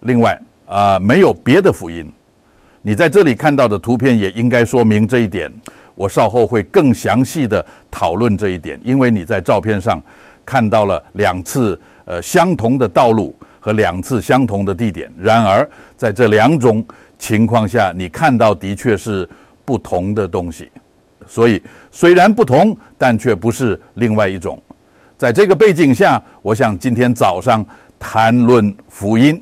另外啊，没有别的福音。你在这里看到的图片也应该说明这一点。我稍后会更详细的讨论这一点，因为你在照片上看到了两次呃相同的道路和两次相同的地点。然而，在这两种情况下，你看到的确是不同的东西。所以虽然不同，但却不是另外一种。在这个背景下，我想今天早上谈论福音，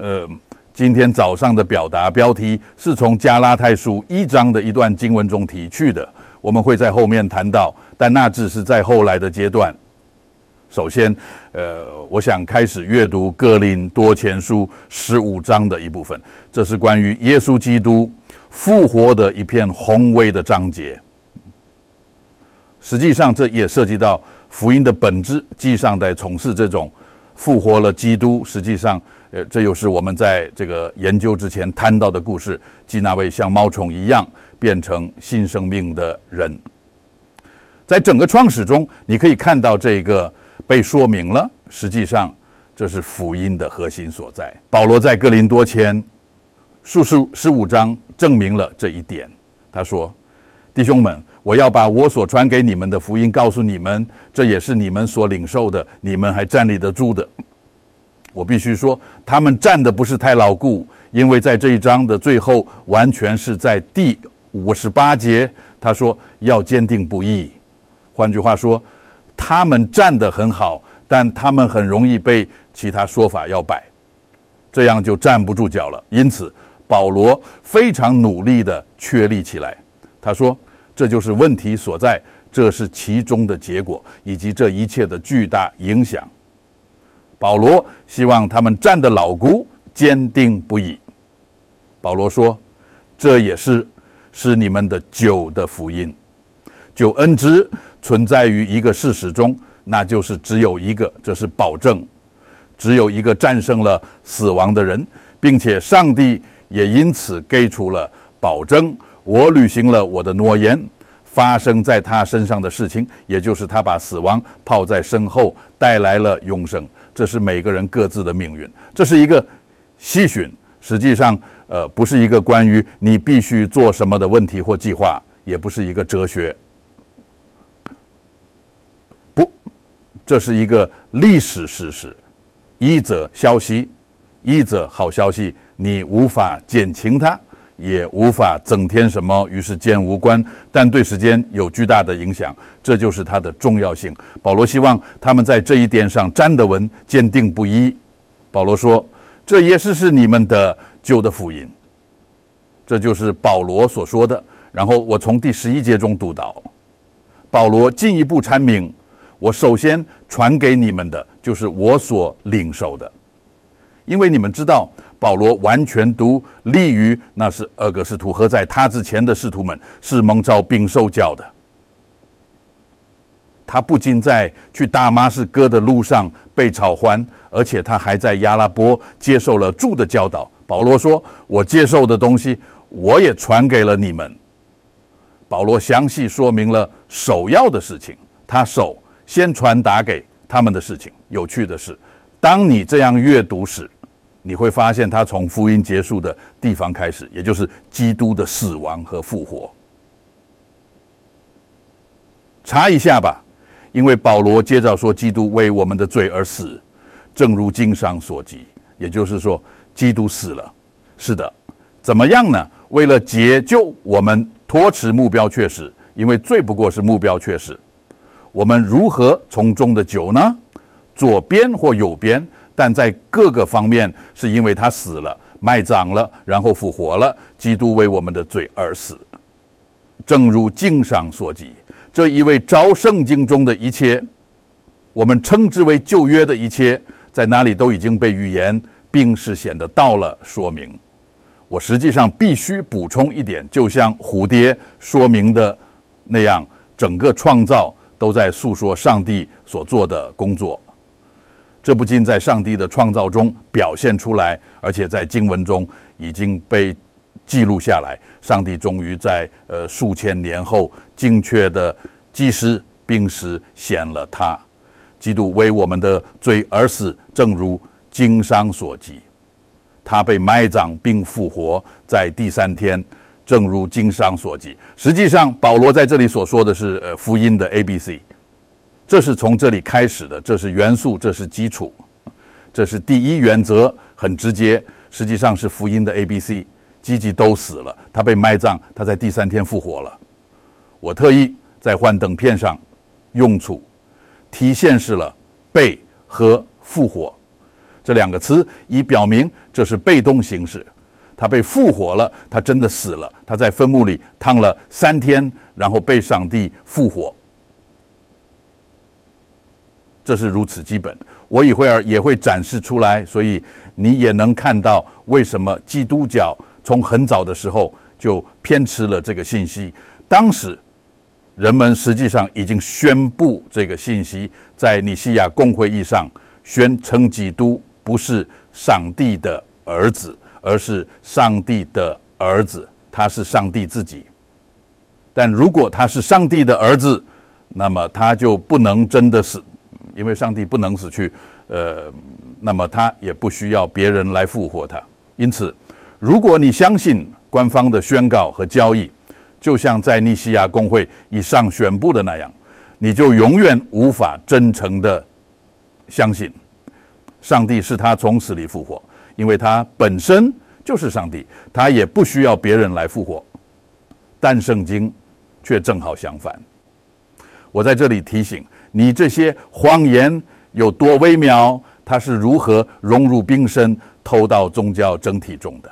呃，今天早上的表达标题是从加拉太书一章的一段经文中提去的，我们会在后面谈到，但那只是在后来的阶段。首先，呃，我想开始阅读哥林多前书十五章的一部分，这是关于耶稣基督。复活的一片宏伟的章节，实际上这也涉及到福音的本质。即上在从事这种复活了基督，实际上，呃，这又是我们在这个研究之前谈到的故事，即那位像猫虫一样变成新生命的人。在整个创始中，你可以看到这个被说明了。实际上，这是福音的核心所在。保罗在哥林多前。数十十五章证明了这一点。他说：“弟兄们，我要把我所传给你们的福音告诉你们，这也是你们所领受的，你们还站立得住的。我必须说，他们站的不是太牢固，因为在这一章的最后，完全是在第五十八节，他说要坚定不移。换句话说，他们站得很好，但他们很容易被其他说法要摆，这样就站不住脚了。因此。”保罗非常努力地确立起来。他说：“这就是问题所在，这是其中的结果，以及这一切的巨大影响。”保罗希望他们站得牢固、坚定不移。保罗说：“这也是是你们的酒的福音。救恩之存在于一个事实中，那就是只有一个，这是保证，只有一个战胜了死亡的人，并且上帝。”也因此给出了保证，我履行了我的诺言。发生在他身上的事情，也就是他把死亡抛在身后，带来了永生。这是每个人各自的命运。这是一个细训，实际上，呃，不是一个关于你必须做什么的问题或计划，也不是一个哲学。不，这是一个历史事实。一则消息，一则好消息。你无法减轻它，也无法增添什么，与时间无关，但对时间有巨大的影响，这就是它的重要性。保罗希望他们在这一点上站得稳，坚定不移。保罗说：“这也是是你们的旧的福音。”这就是保罗所说的。然后我从第十一节中读到，保罗进一步阐明：我首先传给你们的，就是我所领受的，因为你们知道。保罗完全独立于那是二个使徒和在他之前的使徒们是蒙召并受教的。他不仅在去大马士革的路上被炒欢，而且他还在亚拉伯接受了主的教导。保罗说：“我接受的东西，我也传给了你们。”保罗详细说明了首要的事情，他首先传达给他们的事情。有趣的是，当你这样阅读时，你会发现，他从福音结束的地方开始，也就是基督的死亡和复活。查一下吧，因为保罗接着说，基督为我们的罪而死，正如经上所记。也就是说，基督死了。是的，怎么样呢？为了解救我们，托持目标确实，因为罪不过是目标确实。我们如何从中的酒呢？左边或右边？但在各个方面，是因为他死了、埋葬了，然后复活了。基督为我们的罪而死，正如经上所记。这一位照圣经中的一切，我们称之为旧约的一切，在哪里都已经被预言并是显的到了说明。我实际上必须补充一点，就像蝴蝶说明的那样，整个创造都在诉说上帝所做的工作。这不仅在上帝的创造中表现出来，而且在经文中已经被记录下来。上帝终于在呃数千年后精确的计时并实显了他，基督为我们的罪而死，正如经上所记。他被埋葬并复活在第三天，正如经上所记。实际上，保罗在这里所说的是呃福音的 A、B、C，这是从这里开始的，这是元素，这是基础，这是第一原则，很直接。实际上是福音的 A、B、C，积极都死了，他被埋葬，他在第三天复活了。我特意在幻灯片上用处体现示了被和复活这两个词，以表明这是被动形式。他被复活了，他真的死了，他在坟墓里躺了三天，然后被上帝复活。这是如此基本，我一会儿也会展示出来，所以你也能看到为什么基督教从很早的时候就偏吃了这个信息。当时人们实际上已经宣布这个信息，在尼西亚公会议上宣称基督不是上帝的儿子。而是上帝的儿子，他是上帝自己。但如果他是上帝的儿子，那么他就不能真的是，因为上帝不能死去。呃，那么他也不需要别人来复活他。因此，如果你相信官方的宣告和交易，就像在尼西亚公会以上宣布的那样，你就永远无法真诚的相信上帝是他从死里复活。因为他本身就是上帝，他也不需要别人来复活，但圣经却正好相反。我在这里提醒你，这些谎言有多微妙，它是如何融入冰身，偷到宗教整体中的。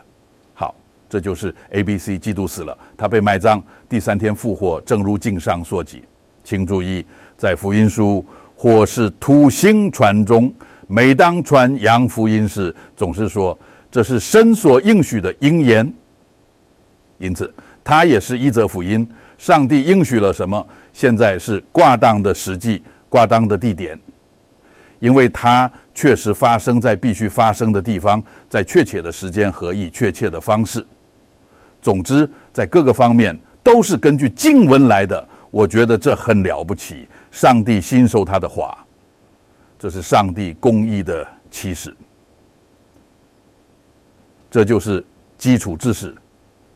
好，这就是 A、B、C，基督死了，他被埋葬，第三天复活，正如经上所记。请注意，在福音书或是土星传中。每当传扬福音时，总是说这是神所应许的应言，因此它也是一则福音。上帝应许了什么？现在是挂档的时机、挂档的地点，因为它确实发生在必须发生的地方，在确切的时间和以确切的方式。总之，在各个方面都是根据经文来的。我觉得这很了不起。上帝信守他的话。这是上帝公义的启示，这就是基础知识。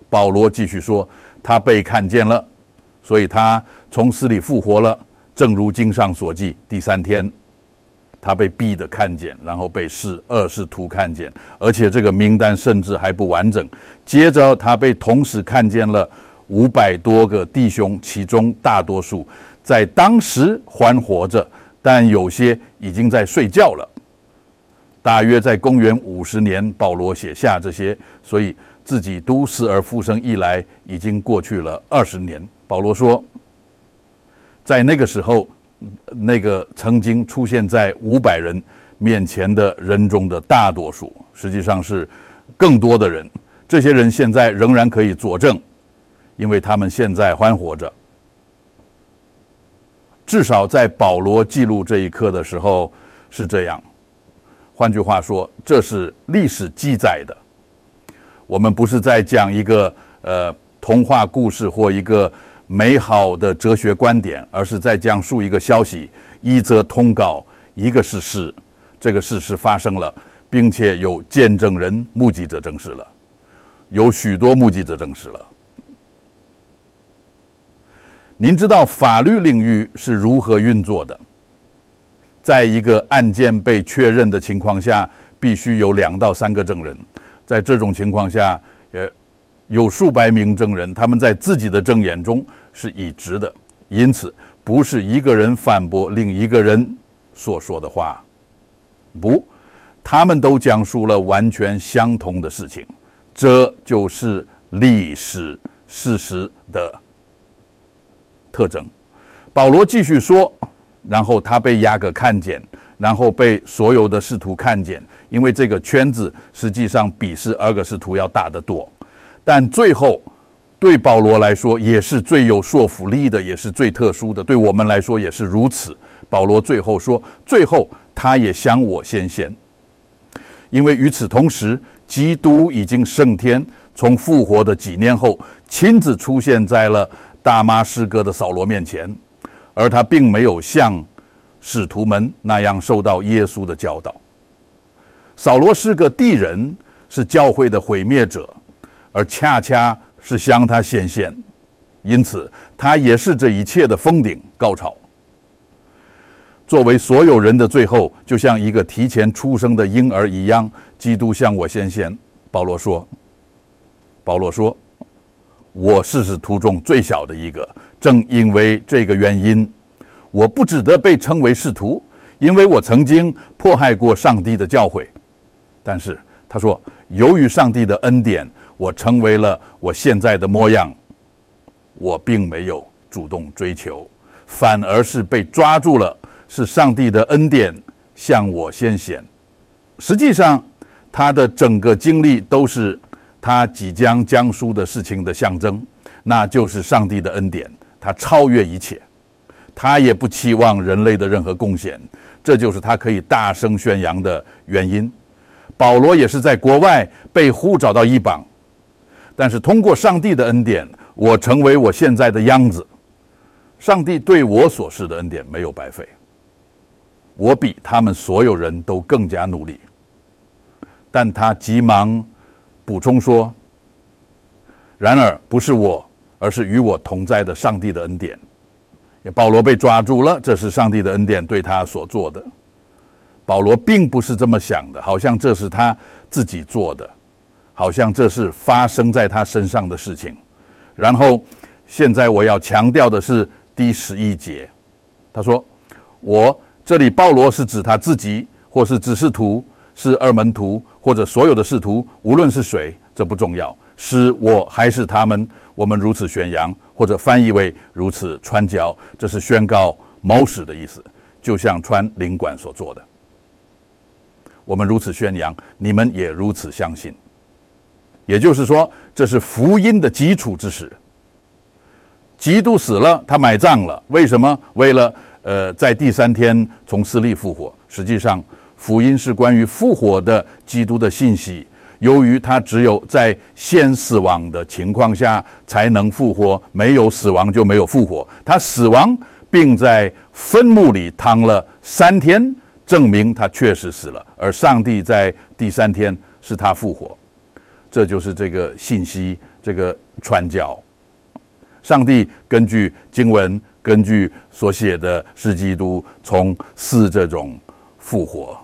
保罗继续说，他被看见了，所以他从死里复活了。正如经上所记，第三天他被逼的看见，然后被使二使徒看见，而且这个名单甚至还不完整。接着他被同时看见了五百多个弟兄，其中大多数在当时还活着。但有些已经在睡觉了。大约在公元五十年，保罗写下这些，所以自己都死而复生一来，已经过去了二十年。保罗说，在那个时候，那个曾经出现在五百人面前的人中的大多数，实际上是更多的人。这些人现在仍然可以作证，因为他们现在还活着。至少在保罗记录这一刻的时候是这样。换句话说，这是历史记载的。我们不是在讲一个呃童话故事或一个美好的哲学观点，而是在讲述一个消息，一则通告，一个事实。这个事实发生了，并且有见证人、目击者证实了，有许多目击者证实了。您知道法律领域是如何运作的？在一个案件被确认的情况下，必须有两到三个证人。在这种情况下，有数百名证人，他们在自己的证言中是一致的，因此不是一个人反驳另一个人所说的话，不，他们都讲述了完全相同的事情。这就是历史事实的。特征，保罗继续说，然后他被雅各看见，然后被所有的使徒看见，因为这个圈子实际上比是二个使徒要大得多，但最后对保罗来说也是最有说服力的，也是最特殊的，对我们来说也是如此。保罗最后说，最后他也向我先贤，因为与此同时，基督已经升天，从复活的几年后，亲自出现在了。大马士革的扫罗面前，而他并没有像使徒们那样受到耶稣的教导。扫罗是个地人，是教会的毁灭者，而恰恰是向他显现，因此他也是这一切的封顶高潮。作为所有人的最后，就像一个提前出生的婴儿一样，基督向我显现。保罗说：“保罗说，我是使徒中最小的一个，正因为这个原因，我不值得被称为使徒，因为我曾经迫害过上帝的教诲。但是他说，由于上帝的恩典，我成为了我现在的模样。我并没有主动追求，反而是被抓住了。”是上帝的恩典向我先显，实际上他的整个经历都是他即将将书的事情的象征，那就是上帝的恩典，他超越一切，他也不期望人类的任何贡献，这就是他可以大声宣扬的原因。保罗也是在国外被呼找到一榜，但是通过上帝的恩典，我成为我现在的样子。上帝对我所示的恩典没有白费。我比他们所有人都更加努力，但他急忙补充说：“然而不是我，而是与我同在的上帝的恩典。”保罗被抓住了，这是上帝的恩典对他所做的。保罗并不是这么想的，好像这是他自己做的，好像这是发生在他身上的事情。然后，现在我要强调的是第十一节，他说：“我。”这里保罗是指他自己，或是指示徒，是二门徒，或者所有的使徒，无论是谁，这不重要。是我还是他们，我们如此宣扬，或者翻译为如此传教，这是宣告谋使的意思，就像传领馆所做的。我们如此宣扬，你们也如此相信。也就是说，这是福音的基础之始。基督死了，他埋葬了，为什么？为了。呃，在第三天从死里复活。实际上，福音是关于复活的基督的信息。由于他只有在先死亡的情况下才能复活，没有死亡就没有复活。他死亡并在坟墓里躺了三天，证明他确实死了。而上帝在第三天使他复活，这就是这个信息，这个传教。上帝根据经文。根据所写的是基督从死这种复活，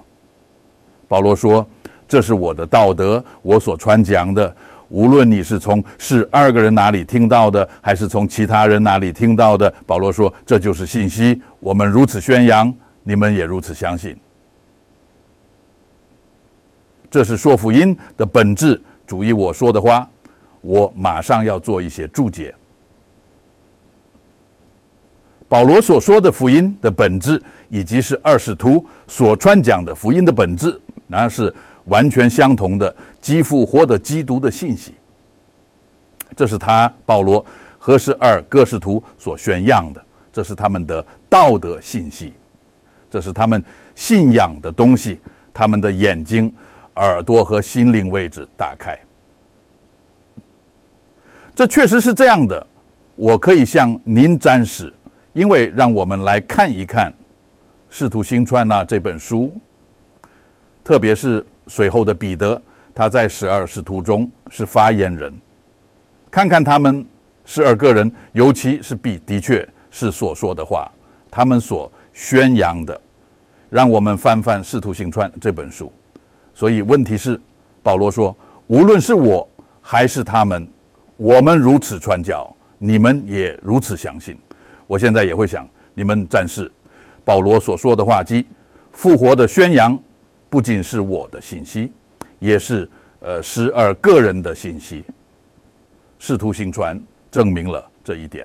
保罗说：“这是我的道德，我所传讲的。无论你是从十二个人哪里听到的，还是从其他人哪里听到的，保罗说这就是信息。我们如此宣扬，你们也如此相信。这是说福音的本质。主意我说的话，我马上要做一些注解。”保罗所说的福音的本质，以及是二使徒所传讲的福音的本质，那是完全相同的，基复活的基督的信息。这是他保罗和十二各使徒所宣扬的，这是他们的道德信息，这是他们信仰的东西。他们的眼睛、耳朵和心灵位置打开，这确实是这样的。我可以向您展示。因为让我们来看一看《使徒行传》呐这本书，特别是随后的彼得，他在十二使徒中是发言人，看看他们十二个人，尤其是彼的确是所说的话，他们所宣扬的，让我们翻翻《使徒行传》这本书。所以问题是，保罗说，无论是我还是他们，我们如此传教，你们也如此相信。我现在也会想，你们战士，保罗所说的话，即复活的宣扬，不仅是我的信息，也是呃十二个人的信息。使徒行传证明了这一点。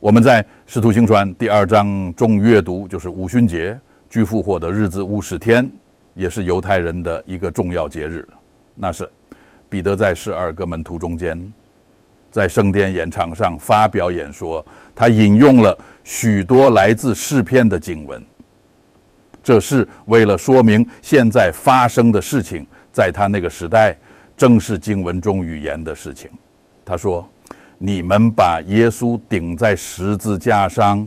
我们在使徒行传第二章中阅读，就是五旬节，居复活的日子五十天，也是犹太人的一个重要节日。那是彼得在十二个门徒中间。在圣殿演唱上发表演说，他引用了许多来自诗篇的经文，这是为了说明现在发生的事情，在他那个时代正是经文中语言的事情。他说：“你们把耶稣顶在十字架上，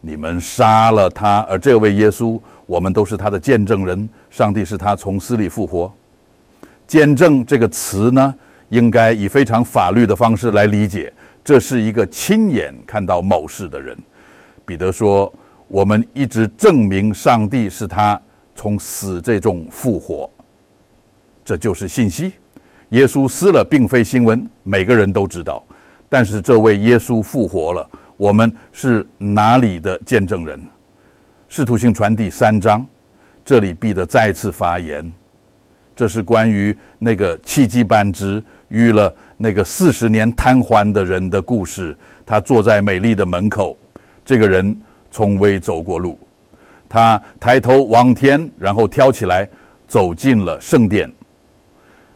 你们杀了他，而这位耶稣，我们都是他的见证人。上帝是他从死里复活。”见证这个词呢，应该以非常法律的方式来理解，这是一个亲眼看到某事的人。彼得说：“我们一直证明上帝是他从死这种复活，这就是信息。耶稣死了，并非新闻，每个人都知道。但是这位耶稣复活了，我们是哪里的见证人？使徒行传第三章，这里彼得再次发言，这是关于那个奇迹班之遇了那个四十年瘫痪的人的故事。他坐在美丽的门口。”这个人从未走过路，他抬头望天，然后跳起来走进了圣殿。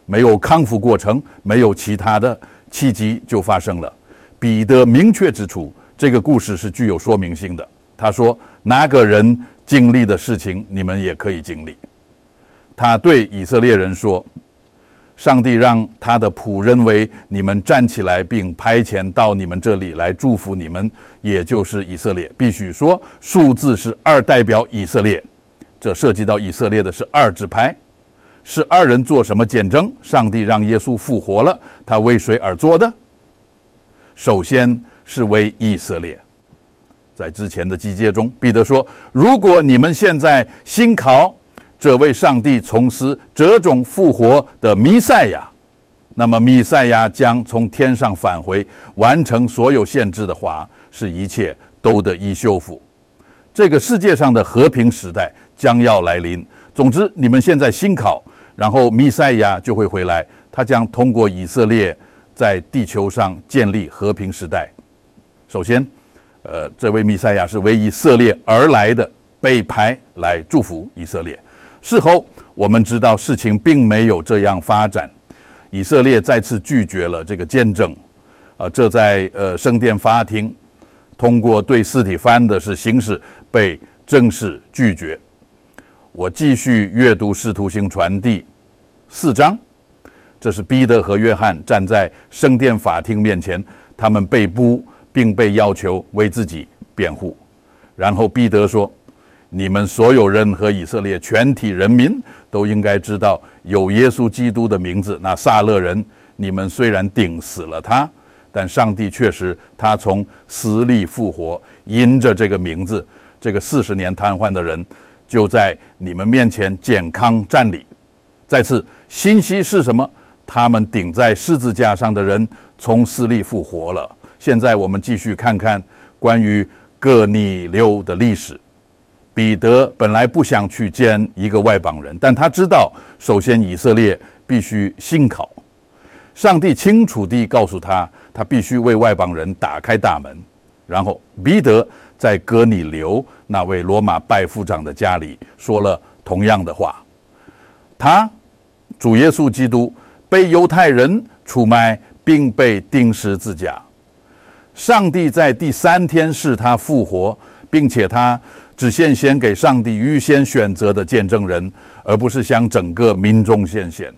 没有康复过程，没有其他的契机就发生了。彼得明确指出，这个故事是具有说明性的。他说：“哪个人经历的事情，你们也可以经历。”他对以色列人说。上帝让他的仆人为你们站起来，并派遣到你们这里来祝福你们，也就是以色列。必须说，数字是二，代表以色列。这涉及到以色列的是二指派，是二人做什么见证？上帝让耶稣复活了，他为谁而做的？首先是为以色列。在之前的集结中，彼得说：“如果你们现在新考。”这位上帝从事这种复活的弥赛亚，那么弥赛亚将从天上返回，完成所有限制的话，是一切都得以修复。这个世界上的和平时代将要来临。总之，你们现在新考，然后弥赛亚就会回来，他将通过以色列在地球上建立和平时代。首先，呃，这位弥赛亚是为以色列而来的，被派来祝福以色列。事后我们知道事情并没有这样发展，以色列再次拒绝了这个见证，啊，这在呃圣殿法庭通过对四体翻的是形式被正式拒绝。我继续阅读《使徒行传》第四章，这是彼得和约翰站在圣殿法庭面前，他们被捕并被要求为自己辩护，然后彼得说。你们所有人和以色列全体人民都应该知道，有耶稣基督的名字。那撒勒人，你们虽然顶死了他，但上帝确实他从死里复活，因着这个名字，这个四十年瘫痪的人就在你们面前健康站立。再次，信息是什么？他们顶在十字架上的人从死里复活了。现在我们继续看看关于各尼流的历史。彼得本来不想去见一个外邦人，但他知道，首先以色列必须信考。上帝清楚地告诉他，他必须为外邦人打开大门。然后，彼得在哥尼流那位罗马拜夫长的家里说了同样的话。他，主耶稣基督被犹太人出卖，并被钉十字架。上帝在第三天使他复活，并且他。只献先给上帝预先选择的见证人，而不是向整个民众献献。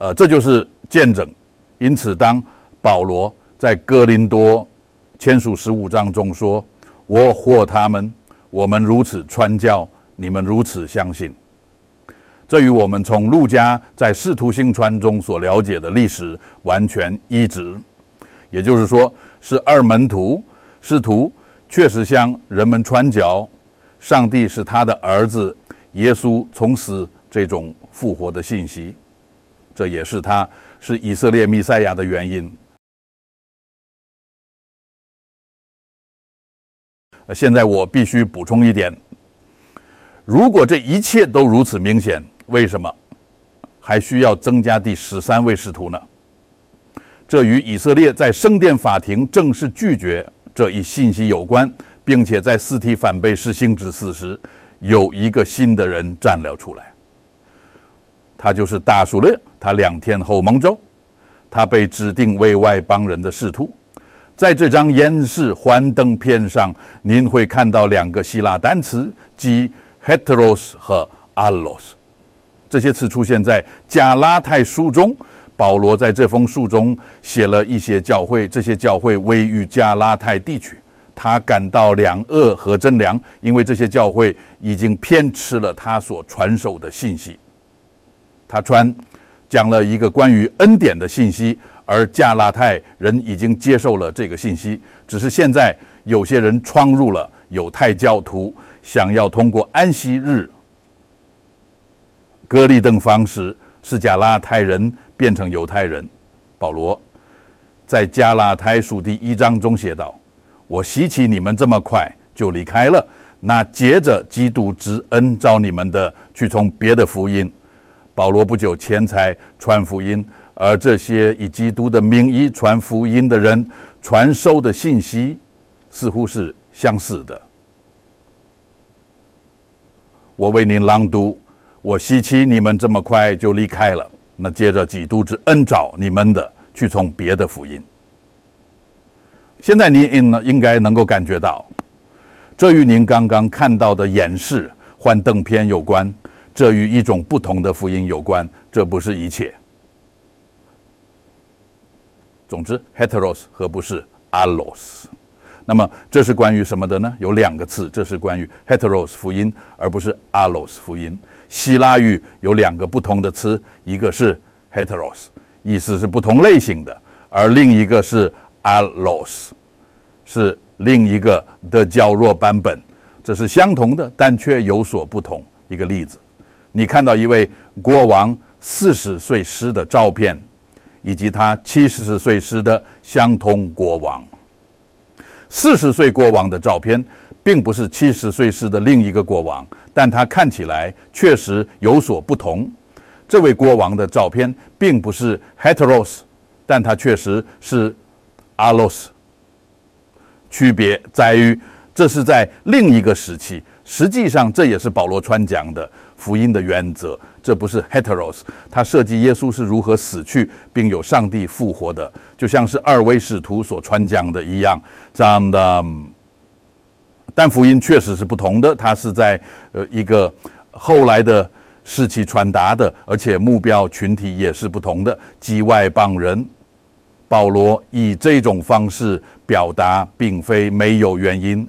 呃，这就是见证。因此，当保罗在哥林多签署十五章中说：“我或他们，我们如此传教，你们如此相信。”这与我们从路加在使徒行传中所了解的历史完全一致。也就是说，是二门徒师徒。确实向人们传教，上帝是他的儿子，耶稣从死这种复活的信息，这也是他是以色列弥赛亚的原因。现在我必须补充一点：如果这一切都如此明显，为什么还需要增加第十三位使徒呢？这与以色列在圣殿法庭正式拒绝。这一信息有关，并且在四体反被实行之事时，有一个新的人站了出来。他就是大数列，他两天后蒙州，他被指定为外邦人的使徒。在这张演示幻灯片上，您会看到两个希腊单词，即 heteros 和 allos。这些词出现在加拉太书中。保罗在这封书中写了一些教会，这些教会位于加拉太地区。他感到两恶和真良，因为这些教会已经偏吃了他所传授的信息。他传讲了一个关于恩典的信息，而加拉太人已经接受了这个信息，只是现在有些人闯入了犹太教徒，想要通过安息日、隔离等方式，是加拉太人变成犹太人。保罗在加拉太书第一章中写道：“我希奇你们这么快就离开了。”那接着基督之恩召你们的，去从别的福音。保罗不久前才传福音，而这些以基督的名义传福音的人，传授的信息似乎是相似的。我为您朗读，我希奇你们这么快就离开了。那接着基督之恩找你们的，去从别的福音。现在您应应该能够感觉到。这与您刚刚看到的演示幻灯片有关，这与一种不同的福音有关，这不是一切。总之，heteros 和不是 alos。那么这是关于什么的呢？有两个词，这是关于 heteros 福音，而不是 allos 福音。希腊语有两个不同的词，一个是 heteros，意思是不同类型的，而另一个是 allos，是。另一个的较弱版本，这是相同的，但却有所不同。一个例子，你看到一位国王四十岁时的照片，以及他七十岁时的相同国王。四十岁国王的照片，并不是七十岁时的另一个国王，但他看起来确实有所不同。这位国王的照片并不是 heteros，但他确实是 alos。区别在于，这是在另一个时期。实际上，这也是保罗传讲的福音的原则。这不是 heteros，他设计耶稣是如何死去，并有上帝复活的，就像是二位使徒所传讲的一样。这样的，但福音确实是不同的。它是在呃一个后来的时期传达的，而且目标群体也是不同的，即外邦人。保罗以这种方式表达，并非没有原因。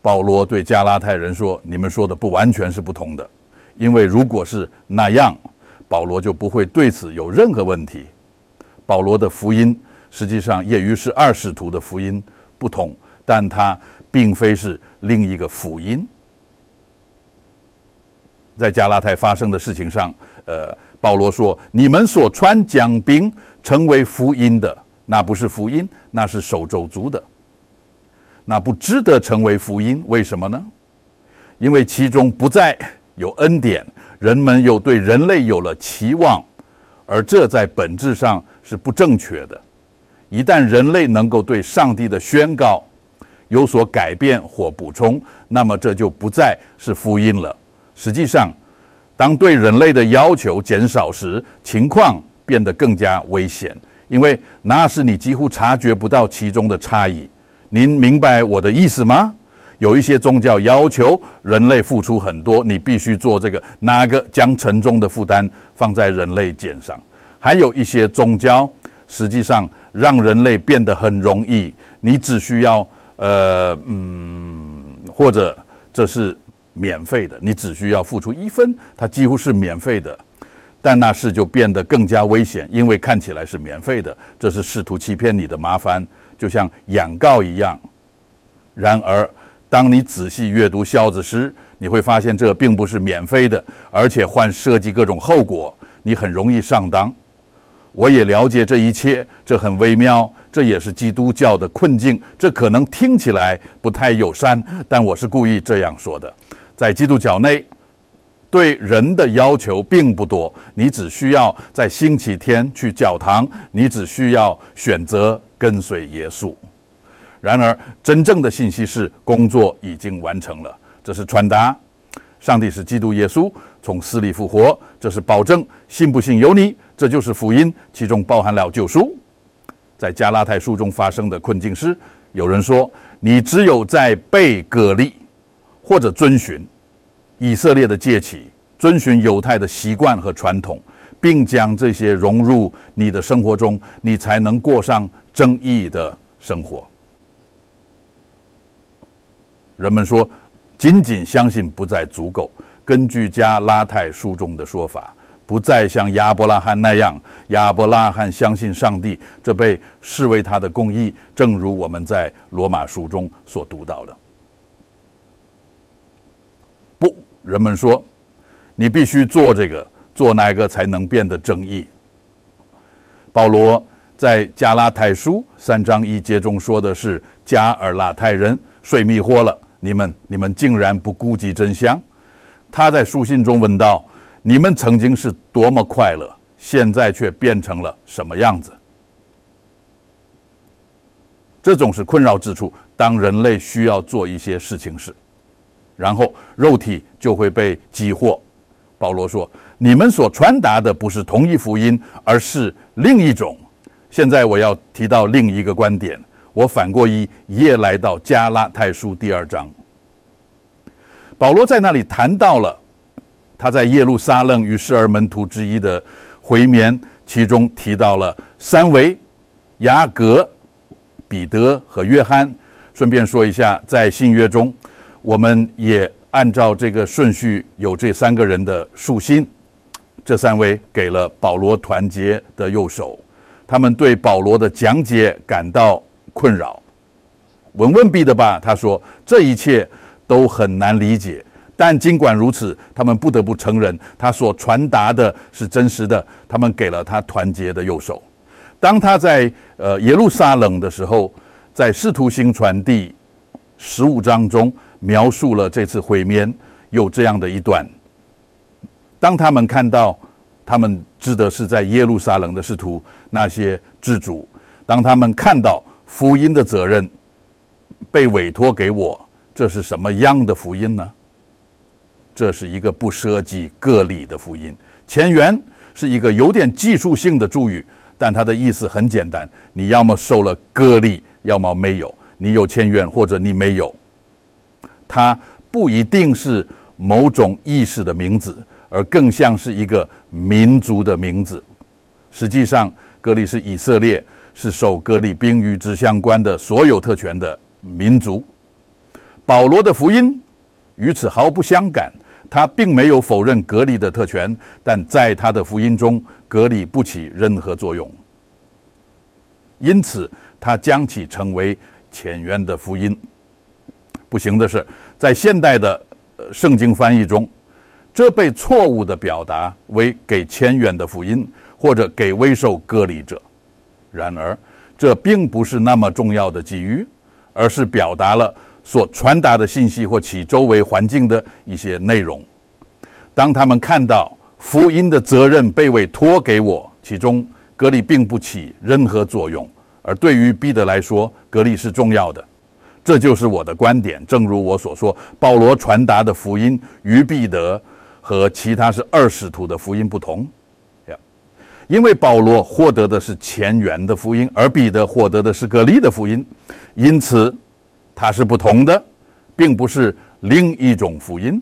保罗对加拉太人说：“你们说的不完全是不同的，因为如果是那样，保罗就不会对此有任何问题。”保罗的福音实际上也与是二使徒的福音不同，但它并非是另一个福音。在加拉太发生的事情上，呃，保罗说：“你们所传讲兵成为福音的。”那不是福音，那是守咒族的，那不值得成为福音。为什么呢？因为其中不在有恩典，人们又对人类有了期望，而这在本质上是不正确的。一旦人类能够对上帝的宣告有所改变或补充，那么这就不再是福音了。实际上，当对人类的要求减少时，情况变得更加危险。因为那是你几乎察觉不到其中的差异，您明白我的意思吗？有一些宗教要求人类付出很多，你必须做这个，哪个将沉重的负担放在人类肩上？还有一些宗教实际上让人类变得很容易，你只需要呃嗯，或者这是免费的，你只需要付出一分，它几乎是免费的。但那事就变得更加危险，因为看起来是免费的，这是试图欺骗你的麻烦，就像养告一样。然而，当你仔细阅读孝子时，你会发现这并不是免费的，而且还涉及各种后果，你很容易上当。我也了解这一切，这很微妙，这也是基督教的困境。这可能听起来不太友善，但我是故意这样说的，在基督教内。对人的要求并不多，你只需要在星期天去教堂，你只需要选择跟随耶稣。然而，真正的信息是工作已经完成了，这是传达上帝是基督耶稣从死里复活，这是保证信不信由你，这就是福音，其中包含了救赎。在加拉太书中发生的困境是，有人说你只有在被隔离或者遵循。以色列的戒起，遵循犹太的习惯和传统，并将这些融入你的生活中，你才能过上正义的生活。人们说，仅仅相信不再足够。根据加拉太书中的说法，不再像亚伯拉罕那样，亚伯拉罕相信上帝，这被视为他的公义，正如我们在罗马书中所读到的。不，人们说，你必须做这个，做那个才能变得正义。保罗在加拉太书三章一节中说的是：“加尔拉太人睡迷惑了，你们，你们竟然不顾及真相。”他在书信中问道。你们曾经是多么快乐，现在却变成了什么样子？这种是困扰之处。当人类需要做一些事情时，然后肉体就会被激活。保罗说：“你们所传达的不是同一福音，而是另一种。”现在我要提到另一个观点。我反过一页来到加拉太书第二章，保罗在那里谈到了。他在耶路撒冷与十二门徒之一的回眠，其中提到了三位：雅各、彼得和约翰。顺便说一下，在信约中，我们也按照这个顺序有这三个人的竖心。这三位给了保罗团结的右手，他们对保罗的讲解感到困扰。文问彼得吧，他说这一切都很难理解。但尽管如此，他们不得不承认，他所传达的是真实的。他们给了他团结的右手。当他在呃耶路撒冷的时候，在使徒行传第十五章中描述了这次会面，有这样的一段：当他们看到他们指的是在耶路撒冷的使徒那些自主，当他们看到福音的责任被委托给我，这是什么样的福音呢？这是一个不涉及个例的福音。前缘是一个有点技术性的注语，但它的意思很简单：你要么受了个例，要么没有。你有前缘，或者你没有。它不一定是某种意识的名字，而更像是一个民族的名字。实际上，格利是以色列，是受割礼兵与之相关的所有特权的民族。保罗的福音与此毫不相干。他并没有否认隔离的特权，但在他的福音中，隔离不起任何作用。因此，他将其称为浅渊的福音。不行的是，在现代的圣经翻译中，这被错误的表达为给浅远的福音，或者给未受隔离者。然而，这并不是那么重要的机遇，而是表达了。所传达的信息或其周围环境的一些内容，当他们看到福音的责任被委托给我，其中隔离并不起任何作用，而对于彼得来说，隔离是重要的。这就是我的观点。正如我所说，保罗传达的福音与彼得和其他是二使徒的福音不同，因为保罗获得的是前缘的福音，而彼得获得的是隔离的福音，因此。它是不同的，并不是另一种福音，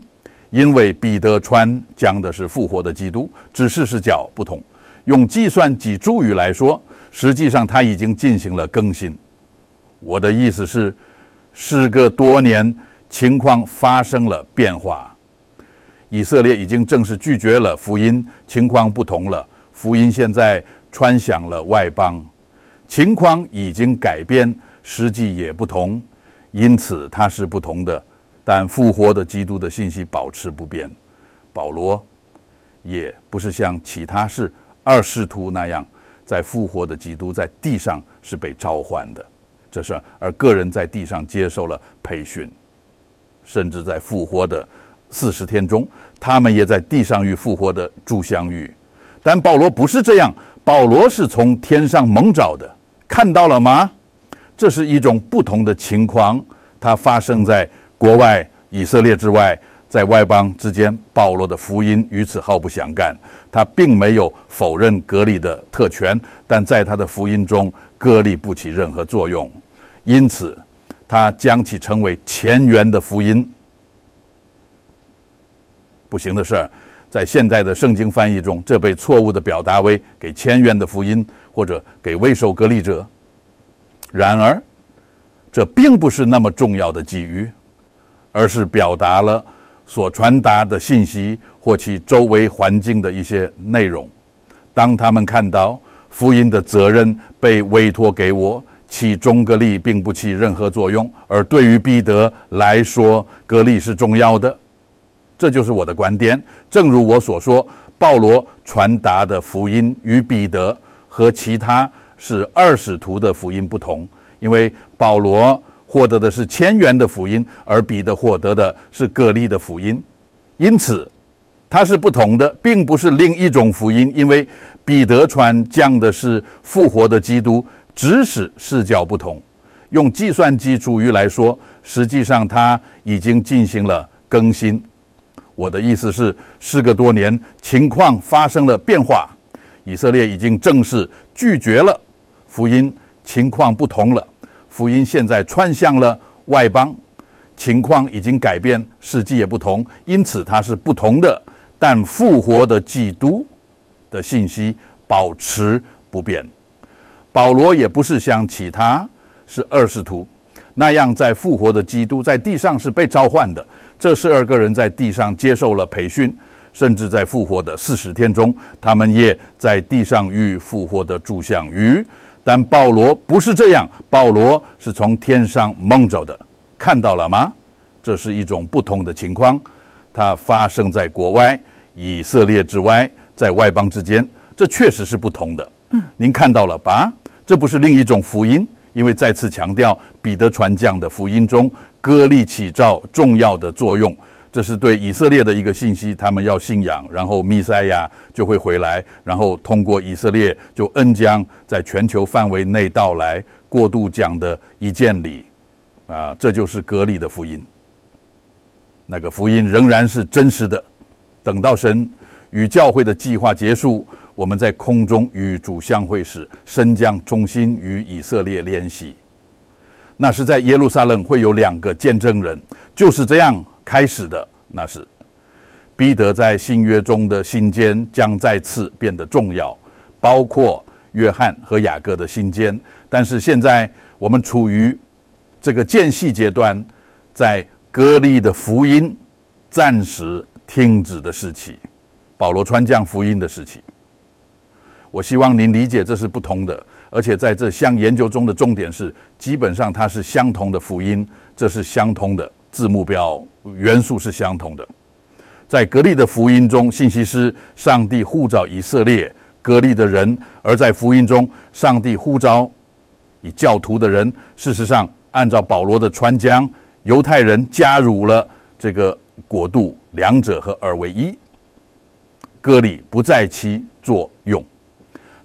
因为彼得传讲的是复活的基督，只是视角不同。用计算机注语来说，实际上他已经进行了更新。我的意思是，时隔多年，情况发生了变化。以色列已经正式拒绝了福音，情况不同了。福音现在传响了外邦，情况已经改变，实际也不同。因此，它是不同的，但复活的基督的信息保持不变。保罗也不是像其他是二使徒那样，在复活的基督在地上是被召唤的，这是而个人在地上接受了培训，甚至在复活的四十天中，他们也在地上与复活的主相遇。但保罗不是这样，保罗是从天上蒙找的，看到了吗？这是一种不同的情况，它发生在国外、以色列之外，在外邦之间。保罗的福音与此毫不相干，他并没有否认隔离的特权，但在他的福音中，隔离不起任何作用，因此他将其称为前缘的福音。不行的事儿，在现在的圣经翻译中，这被错误的表达为给前缘的福音，或者给未受隔离者。然而，这并不是那么重要的机遇，而是表达了所传达的信息或其周围环境的一些内容。当他们看到福音的责任被委托给我，起中隔离并不起任何作用，而对于彼得来说，隔离是重要的。这就是我的观点。正如我所说，保罗传达的福音与彼得和其他是二使徒的福音不同，因为保罗获得的是千元的福音，而彼得获得的是个例的福音，因此它是不同的，并不是另一种福音。因为彼得传降的是复活的基督，只使视角不同。用计算机主语来说，实际上他已经进行了更新。我的意思是，时隔多年，情况发生了变化，以色列已经正式拒绝了福音，情况不同了。福音现在穿向了外邦，情况已经改变，时机也不同，因此它是不同的。但复活的基督的信息保持不变。保罗也不是像其他是二使徒那样，在复活的基督在地上是被召唤的。这十二个人在地上接受了培训，甚至在复活的四十天中，他们也在地上与复活的主相遇。但保罗不是这样，保罗是从天上蒙着的，看到了吗？这是一种不同的情况，它发生在国外，以色列之外，在外邦之间，这确实是不同的。嗯，您看到了吧？这不是另一种福音，因为再次强调彼得传讲的福音中。割力起照重要的作用，这是对以色列的一个信息。他们要信仰，然后弥赛亚就会回来，然后通过以色列就恩将在全球范围内到来。过度讲的一件礼，啊，这就是割礼的福音。那个福音仍然是真实的。等到神与教会的计划结束，我们在空中与主相会时，神将中心与以色列联系。那是在耶路撒冷会有两个见证人，就是这样开始的。那是彼得在新约中的心间将再次变得重要，包括约翰和雅各的心间。但是现在我们处于这个间隙阶段，在割礼的福音暂时停止的时期，保罗传讲福音的时期。我希望您理解，这是不同的。而且在这项研究中的重点是，基本上它是相同的福音，这是相通的字目标元素是相同的。在格利的福音中，信息是上帝呼召以色列格利的人；而在福音中，上帝呼召以教徒的人。事实上，按照保罗的传讲，犹太人加入了这个国度，两者合二为一，割礼不再起作用。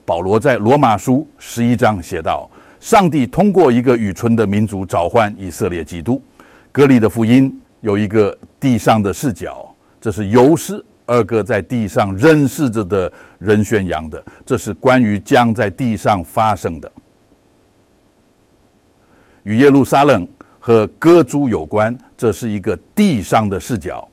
保罗在罗马书十一章写道：“上帝通过一个愚蠢的民族召唤以色列基督。格里的福音有一个地上的视角，这是优势；二个在地上认识着的人宣扬的，这是关于将在地上发生的，与耶路撒冷和歌珠有关。这是一个地上的视角。”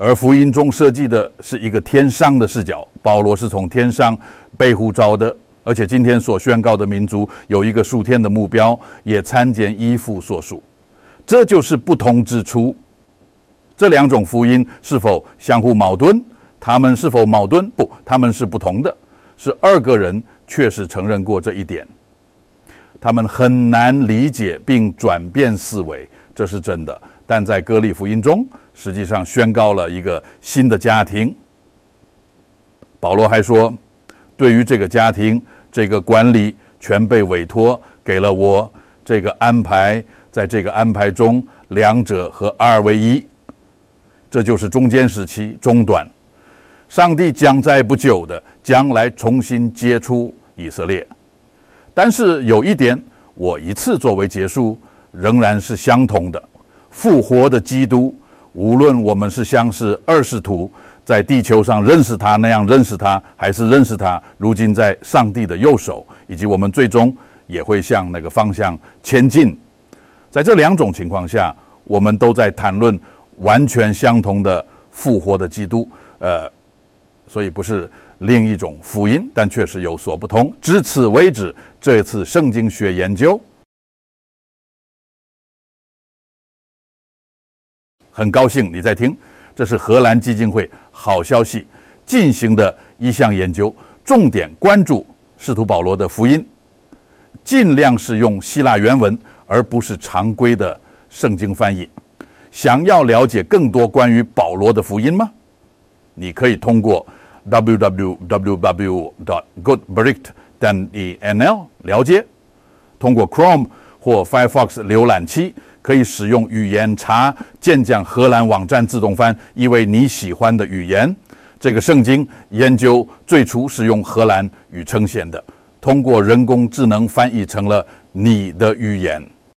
而福音中设计的是一个天上的视角，保罗是从天上被呼召的，而且今天所宣告的民族有一个数天的目标，也参见依附所述，这就是不同之处。这两种福音是否相互矛盾？他们是否矛盾？不，他们是不同的。是二个人确实承认过这一点，他们很难理解并转变思维，这是真的。但在歌利福音中。实际上宣告了一个新的家庭。保罗还说，对于这个家庭，这个管理全被委托给了我。这个安排，在这个安排中，两者合二为一，这就是中间时期中断。上帝将在不久的将来重新接触以色列，但是有一点，我一次作为结束，仍然是相同的，复活的基督。无论我们是像是二世徒在地球上认识他那样认识他，还是认识他，如今在上帝的右手，以及我们最终也会向那个方向前进，在这两种情况下，我们都在谈论完全相同的复活的基督。呃，所以不是另一种福音，但确实有所不同。至此为止，这次圣经学研究。很高兴你在听这是荷兰基金会好消息进行的一项研究，重点关注使徒保罗的福音，尽量是用希腊原文，而不是常规的圣经翻译。想要了解更多关于保罗的福音吗？你可以通过 www dot good brick 站 ENL 了解，通过 Chrome 或 Firefox 浏览器。可以使用语言查健讲荷兰网站自动翻，译为你喜欢的语言。这个圣经研究最初是用荷兰语呈现的，通过人工智能翻译成了你的语言。